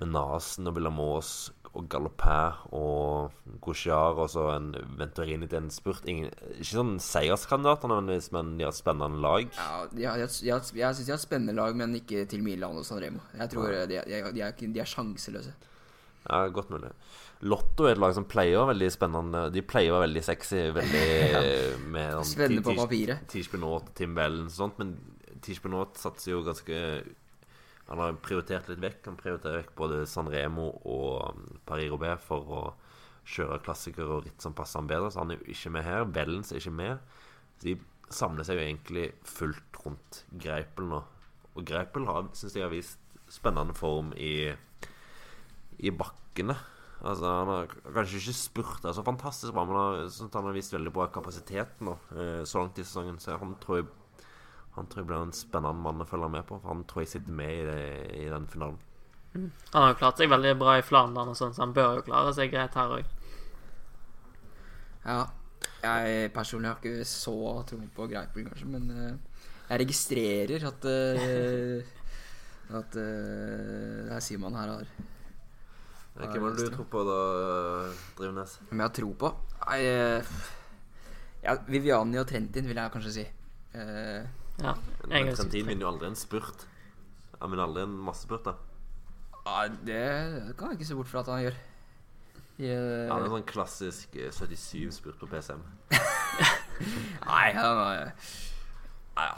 med Nasen og Bilamos og Galopin og Gauchard og så en Venturini til en spurt. Ingen, ikke sånn seierskandidater nødvendigvis, men de har et spennende lag. Ja, de har, jeg, jeg, jeg syns de har et spennende lag, men ikke til Milan og San Remo. Jeg tror de, de, de, er, de er sjanseløse. Ja, godt mulig. Lotto er et lag som pleier å være veldig spennende. De pleier å være veldig sexy. Veldig [laughs] med sånn Spennende på papiret. Tish Benot, Tim Wellens og sånt. Men Tish Benot satser jo ganske Han har prioritert litt vekk. Han prioriterer vekk både San Remo og um, Paris Roubais for å kjøre klassikere og ritt som passer ham bedre. Så han er jo ikke med her. Wellens er ikke med. Så de samler seg jo egentlig fullt rundt Greipel nå. Og Greipel har, syns jeg har vist spennende form i i bakkene. Altså, han har kanskje ikke spurta så fantastisk bra, men han har, synes han har vist veldig bra kapasitet nå eh, så langt i sesongen. Så han tror jeg Han tror jeg blir en spennende mann å følge med på. For han tror jeg sitter med i, det, i den finalen. Han har jo klart seg veldig bra i Flandern, og sånn, så han bør jo klare seg greit her òg. Ja. Jeg personlig har ikke så tro på Greipel, kanskje, men uh, jeg registrerer at uh, [laughs] At uh, det er Simon her har Hvem er det du tror på da, Drivnes? Hvem jeg har tro på? Nei eh, ja, Viviani og Trentin, vil jeg kanskje si. Uh, Ja, Men er Trentin vinner jo aldri en spurt. Han vinner aldri en massespurt, da. ja, det kan jeg ikke se bort fra at han gjør. I, eh, Han er en sånn klassisk eh, 77-spurt på PCM. [laughs] Nei, han har,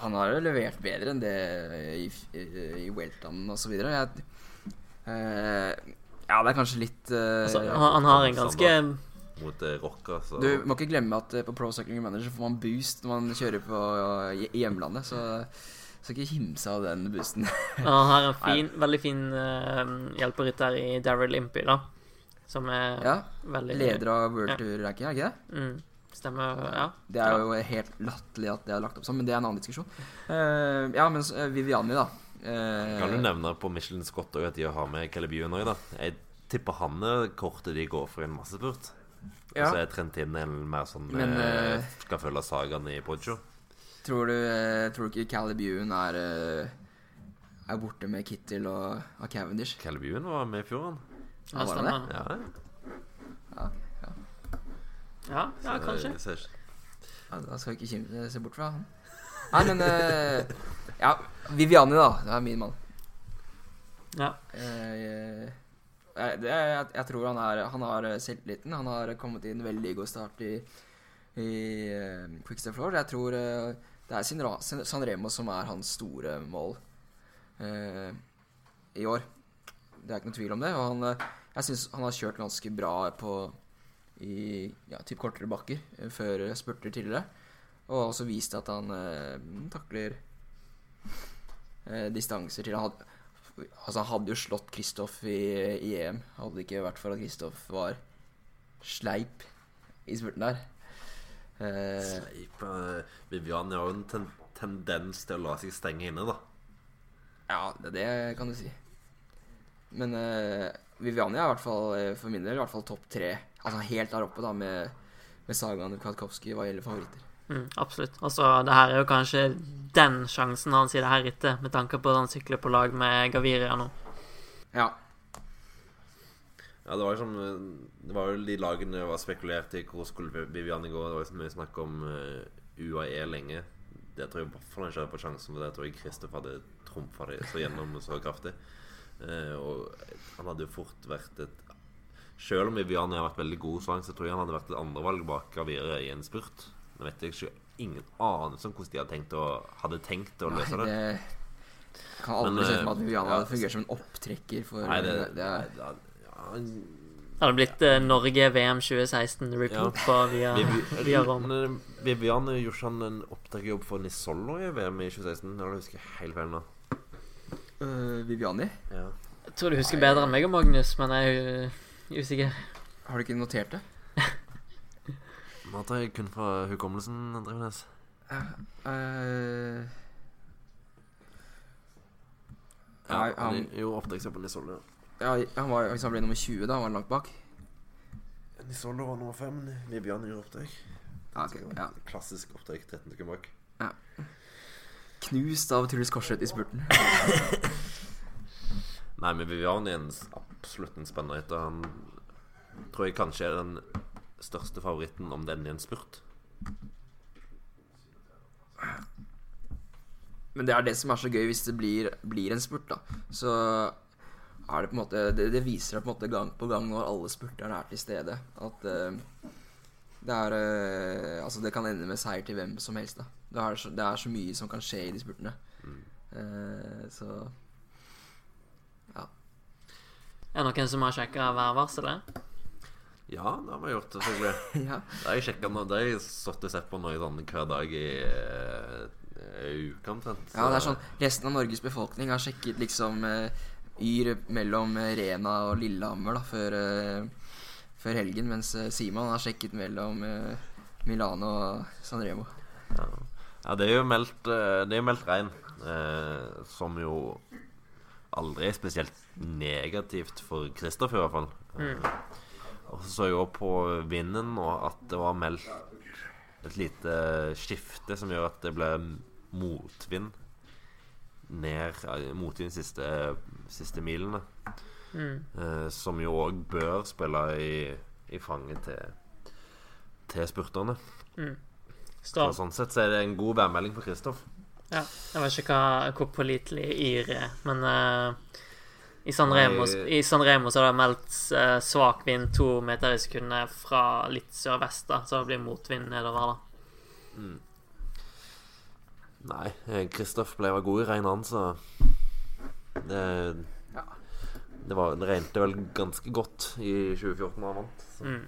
han har jo levert bedre enn det i, i, i Welton så videre. Jeg, eh, ja, det er kanskje litt uh, altså, han, han har en ganske Mot rock, altså. så Du må ikke glemme at eh, på Pro Cycling Manager får man boost når man kjører på eh, i hjemlandet, så skal ikke himse av den boosten. Han har en [laughs] fin, veldig fin uh, hjelperytter i Daryl Impey, da. Som er ja, veldig Leder av World Ja. Tour-ranking, er ikke det? Mm, stemmer, ja. Det er jo helt latterlig at det er lagt opp sånn, men det er en annen diskusjon. Uh, ja, men eh, Viviani, da. Eh, Kan du nevne på Michelin Scott òg at de har med Calibuen òg, da? Jeg tipper han er kortet de går for i en massespurt. Ja. Og så er Trentin en mer sånn Men, eh, eh, Skal følge sagaen i Poggio. Tror du, eh, tror du ikke Calibuen er eh, Er borte med Kittel og, og Cavendish? Calibuen var med i fjor, han. Ja, var han det? Ja, Ja, ja, kanskje. jeg ser ikke- Ja, da skal vi ikke se bort fra han. Nei, men eh, Ja, Viviani, da. Det er min mann. Ja. Jeg, jeg, er, jeg, jeg tror han, er, han har eh, selvtilliten. Han har kommet inn veldig god start i, i uh, Quickstep Floor. Jeg tror uh, det er Sinra, San San som er hans store mål uh, i år. Det er ikke noen tvil om det. Og han, eh, jeg syns han har kjørt ganske bra på i ja, typ kortere bakker eh, før spurter tidligere. Og også vist at han eh, takler eh, distanser til han hadde, Altså, han hadde jo slått Kristoff i, i EM. Hadde det ikke vært for at Kristoff var sleip i spurten der. Eh, Sleip eh, Viviani har jo en ten tendens til å la seg stenge inne, da. ja, det, det kan du si. Men eh, Viviani er i hvert fall eh, for min del i hvert fall topp tre. Altså helt der oppe da med, med Sagan og Kwiatkowski hva gjelder favoritter. Mm, absolutt. Altså, det her er jo kanskje den sjansen han sier det her etter, med tanke på at han sykler på lag med Gaviria nå. Ja. Ja, det var jo eh, Det var jo de lagene det var spekulert i hvor skulle Viviani gå. Det var jo så mye snakk om eh, UAE lenge. Det tror jeg i hvert fall han kjører på sjansen, for det tror jeg Kristoff hadde trumfa det så gjennom [laughs] så kraftig. Eh, og han hadde jo fort vært et Selv om Viviani har vært veldig god så langt, så tror jeg han hadde vært et andrevalg bak Gaviria i en spurt. Nå vet jeg ikke ingen anelse om hvordan de hadde tenkt å, hadde tenkt å løse Nei, det. det kan aldri Men, se ut som eh, at Viviana ja, hadde fungert som en opptrekker for Nei, det, det er, det- ja, Det hadde blitt eh, Norge VM 2016 repeat på via, via Rom. Eh, Viviane gjorde ikke han en opptrekkerjobb for Nisollo i VM i 2016? Eller husker jeg helt feil nå? Uh, Viviani? Ja. Jeg tror du husker bedre enn meg og Magnus, men jeg er usikker. Har du ikke notert det? Nå tar jeg kun fra hukommelsen, Drivenes. Eh, Ja, han han- gjorde opptrekksjobb på Nisollo. ja, han var, hvis han ble nummer 20, da var han langt bak. Nisollo var nummer 5. Vibjørn gjorde opptak. Ja, ok, ja. Klassisk opptak 13 sekunder bak. Knust av Truls Korseth i spurten. Nei, men Vivian er en, absolutt en spennende. Han tror jeg kanskje er den største favoritten om den i en spurt. Men det er det som er så gøy hvis det blir, blir en spurt, da. Så er det på en måte Det, det viser seg på en måte gang på gang når alle spurterne er til stede, at uh, det er uh, Altså, det kan ende med seier til hvem som helst, da. Det er så, det er så mye som kan skje i de spurtene. Eh, så ja. Er det noen som har sjekka værvarselet? Ja, det har vi gjort, selvfølgelig. [laughs] ja. Det har jeg sjekka nå. Det har jeg satt og sett på nå sånn hver dag i eh, ei uke omtrent. Ja, det er sånn Resten av Norges befolkning har sjekket liksom uh, Yr mellom eh, Rena og Lillehammer da før, uh, før helgen, mens eh, Simon har sjekket mellom eh, Milano og San Remo. Ja. ja, det er jo meldt, eh, det er meldt regn, eh, som jo aldri er spesielt negativt for Kristoffer, i hvert fall. Eh, og så så jeg òg på vinden og at det var meldt et lite skifte som gjør at det ble motvind ned Motvind siste, siste milene. Mm. Eh, som jo òg bør spille i, i fanget til, til spurterne. Mm. Så sånn sett så er det en god værmelding for Kristoff. Ja, jeg vet ikke hva, hvor pålitelig Yr er, men eh, i, San Remo, i San Remo så har det meldt eh, svak vind to meter i sekundet fra litt sørvest, da, så det blir motvind nedover, da. Nei, eh, Kristoff ble vel god i regnet, han, så det, Ja. det, var, det regnet vel ganske godt i 2014 da han vant. Så Mm.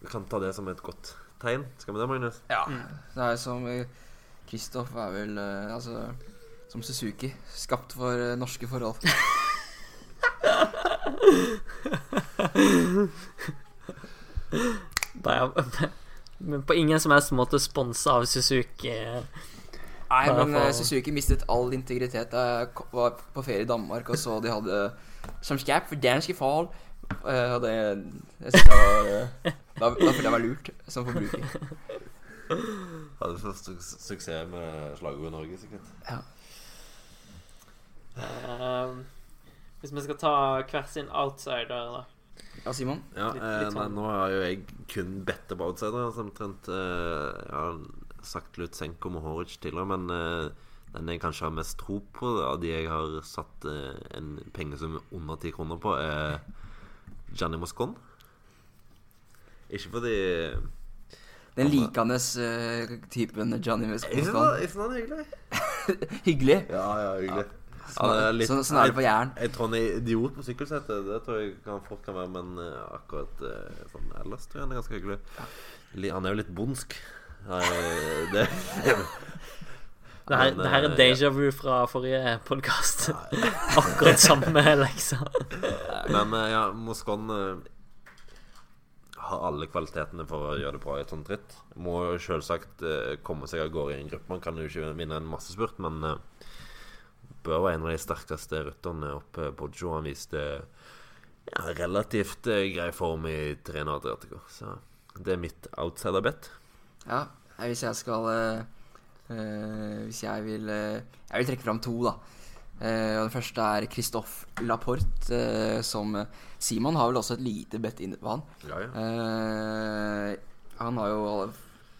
vi kan ta det som et godt tegn. Skal vi det, Magnus? Ja. Det er som eh, Kristoff er vel eh, altså som Suzuki. Skapt for eh, norske forhold. [laughs] Bare, [laughs] men på ingen som helst måte sponsa av Suzuki. Nei, men eh, for- Suzuki mistet all integritet da jeg var på ferie i Danmark og så de hadde Som skap for danske fall. Eh, Og det jeg syns jeg var eh, [laughs] Da, da følte jeg meg lurt som forbruker. Hadde først su suksess med slagordet Norge, sikkert. Ja. Eh, hvis vi skal ta hver sin outsider, da. ja, Simon? Ja, Litt- eh, litt nei, nå har jo jeg kun bedt på outsidere. Altså, omtrent uh, Jeg har sagt Lutsenko Mohoric tidligere, men uh, den jeg kanskje har mest tro på av de jeg har satt uh, en pengesum under ti kroner på, er Gianni Moscon. Ikke fordi Den likende typen Johnny Muscon. jeg synes han er hyggelig. [laughs] Hyggelig. Ja, ja, hyggelig. Han er litt- Sånn sånn er det på Jæren. Jeg tror han er idiot på sykkelsettet. Det tror jeg kan fort kan være, men eh, akkurat eh, sånn ellers tror jeg han er ganske hyggelig. Li- Han er jo litt bondsk. Eh, [laughs] det Det her, Men, det her er deja vu fra forrige podkast. [laughs] Akkurat samme leksa. [laughs] Men eh, ja, Moscon har alle kvalitetene for å gjøre det bra i et sånt ritt. Må selvsagt komme seg av gårde i en gruppe. Man kan jo ikke vinne en massespurt, men eh, var en av de sterkeste rytterne oppe Boggio Han viste ja, relativt eh, grei form i Treno Adriatico. Så det er mitt outsider-bet. Ja, hvis jeg skal eh, Hvis jeg vil eh, Jeg vil trekke fram to, da. Uh, og Den første er Christophe Laporte, som Simon har vel også et lite bet inne på han. Ja, ja. Han har jo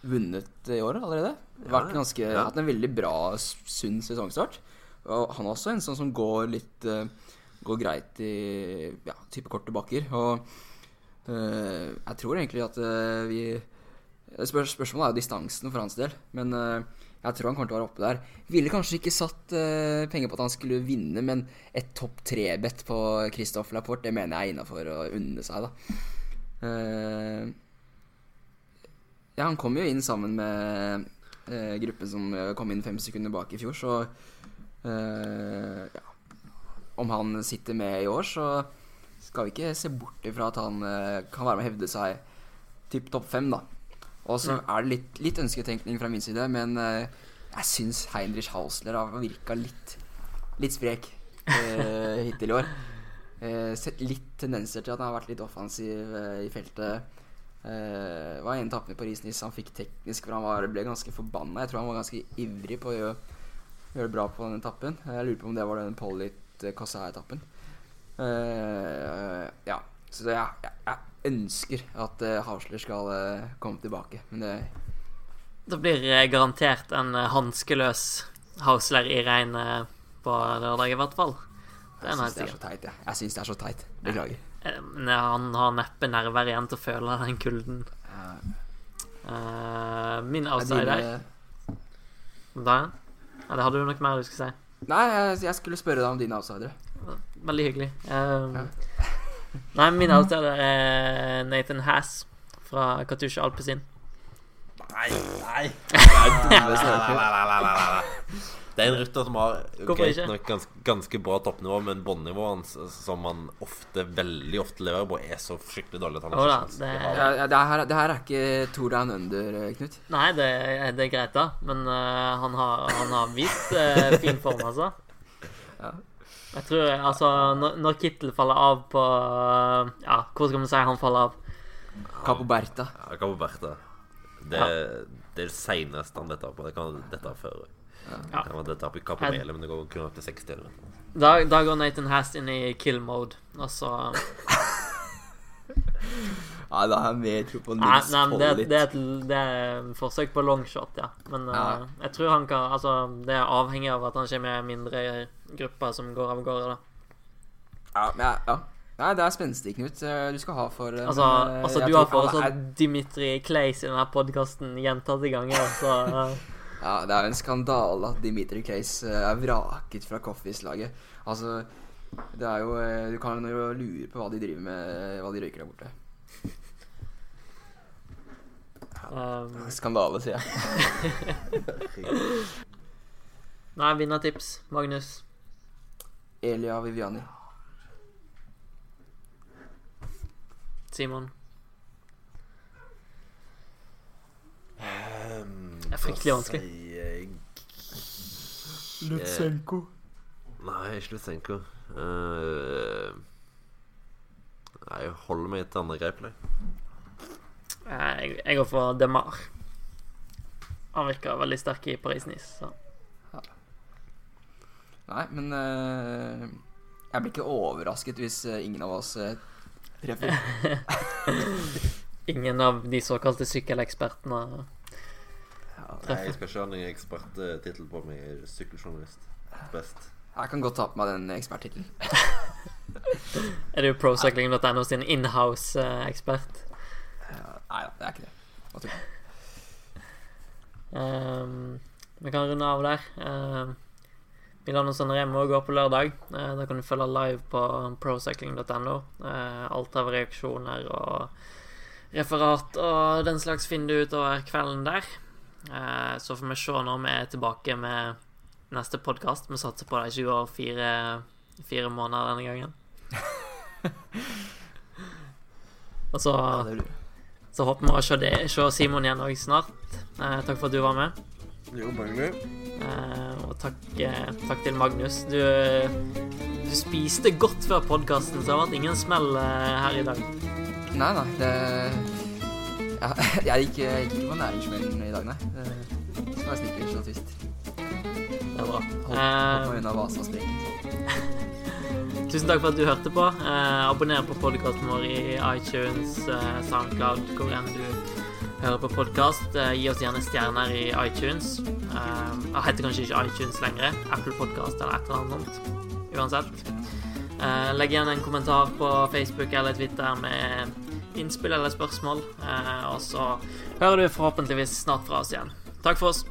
vunnet i år allerede. Ja, ganske. Hatt en veldig bra, sunn sesongstart. Og han er også en sånn som går litt eh, Går greit i ja, type korte bakker. Og eh, jeg tror egentlig at eh, vi spør, Spørsmålet er jo distansen for hans del, men eh, jeg tror han kommer til å være oppe der. Ville kanskje ikke satt penger på at han skulle vinne, men et topp tre-bet på Christophe Laporte, det mener jeg er innafor å unne seg, da. Ja, han kom jo inn sammen med gruppen som kom inn fem sekunder bak i fjor, så eh, ja. Om han sitter med i år, så skal vi ikke se bort ifra at han uh, kan være med å hevde seg typ topp fem, da. Og så er det litt, litt ønsketenkning fra min side, men uh, jeg syns Heinrich Hausler har virka litt, litt sprek [laughs] hittil i år. Sett litt tendenser til at han har vært litt offensiv i feltet. Uh, var en etappen på Paris-Nice han fikk teknisk, for han var, ble ganske forbanna. Jeg tror han var ganske ivrig på å gjøre, gjøre det bra på den etappen. Jeg lurer på om det var den Pollit-Kassa-etappen. Uh, ja, så det, jeg, jeg, ønsker at uh, Hausler skal uh, komme tilbake, men det Det blir eh, garantert en eh, hanskeløs Hausler i regnet på lørdag, i hvert fall. Det Jeg syns det er så teit, jeg. Jeg syns det er så teit. Beklager. Ja, Han har neppe nerver igjen til å føle den kulden. Min Eh, min Er outsider dine- Da? det hadde du nok mer du skulle si? Nei, jeg, jeg skulle spørre deg om dine outsidere. Veldig hyggelig. Eh, [laughs] Nei, min outsider er Nathan Hass fra Katusha Alpezin. Nei, nei. Det er dummeste jeg har hørt. Det er en rytter som har greit nok ganske, ganske bra toppnivå, men båndnivået hans, som han ofte, veldig ofte leverer på, er så fryktelig dårlig. at han har da, det- Ja, ja, det, her, det her er ikke Tour Down Under, eh, Knut. Nei, det, det er greit, da. Men uh, han, har, han har vist uh, fin form, altså. [laughs] Ja. Jeg tror altså Når, når Kittel faller av på uh, Ja, hvor skal man si han faller av? Capo Berta. Ja, Capo Berta. Det, det er det seneste han dette på. Det kan dette før. Ja. Det tar på Capo men det går kun opp til 60 eller noe. Da, da går Nathan Hass inn i kill mode, og så [laughs] Ja, da har jeg mer tro på Nils nei men det, er et, det er et forsøk på longshot, ja. Men ja. Uh, jeg tror han kan Altså, det er avhengig av at han kommer i mindre grupper som går av gårde, da. Ja, men jeg- ja. Nei, det er spenstig, Knut. eh, Du skal ha for eh, Altså, men, altså du har foreslått er- Dimitri Clays i denne podkasten gjentatte ganger, så [laughs] Ja, det er jo en skandale at Dimitri Claes eh, er vraket fra Coffees-laget. Altså, det er jo eh, Du kan jo lure på hva de driver med, eh, hva de røyker der borte. um, Skandale, sier jeg. [laughs] Nei, vinnertips, Magnus. Elia Viviani. Simon. Um, Det er fryktelig vanskelig. sier jeg- Lutsenko. Nei, ikke Lutsenko. Uh, nei, jeg holder meg til andre grep. jeg. Eh, Jeg, jeg går for DeMar. Han virker veldig sterk i Paris-Nice, så Nei, men uh, jeg blir ikke overrasket hvis ingen av oss uh, treffer. [laughs] ingen av de såkalte sykkelekspertene Nei, jeg skal ikke ha noen eksperttittel på meg. Sykkeljournalist. Best. jeg kan godt ta på meg den eksperttittelen. [laughs] Er det jo procycling.no sin inhouse-ekspert? Uh, Nei da, det er ikke det. Hva tror du? Um, vi kan runde av der. Um, Milano Sanremo går på lørdag. Uh, da kan du følge live på procycling.no. Uh, alt av reaksjoner og referat og den slags finner du utover kvelden der. Uh, så får vi se når vi er tilbake med neste podkast. Vi satser på det ikke går fire, fire måneder denne gangen. [laughs] og så så håper vi å se, det, se Simon igjen òg snart. Eh, takk for at du var med. Jo, bare Eh, og takk, eh, takk til Magnus. Du, du spiste godt før podkasten, så det har vært ingen smell eh, her i dag. Nei, nei, det ja, [laughs] Jeg gikk, jeg gikk ikke på næringsmeldingen i dag, nei. Det skal være snikker statist. Det er bra. Holdt Eh, holdt meg unna Vasaspreken. [laughs] tusen takk for at du hørte på. Eh, abonner på podkasten vår i iTunes, eh, Soundcloud, hvor enn du hører på podkast. Eh, gi oss gjerne stjerner i iTunes. Eh, heter kanskje ikke iTunes lenger. Apple Podcast eller et eller annet sånt. Uansett. Eh, legg igjen en kommentar på Facebook eller Twitter med innspill eller spørsmål. Eh, og så hører du forhåpentligvis snart fra oss igjen. Takk for oss.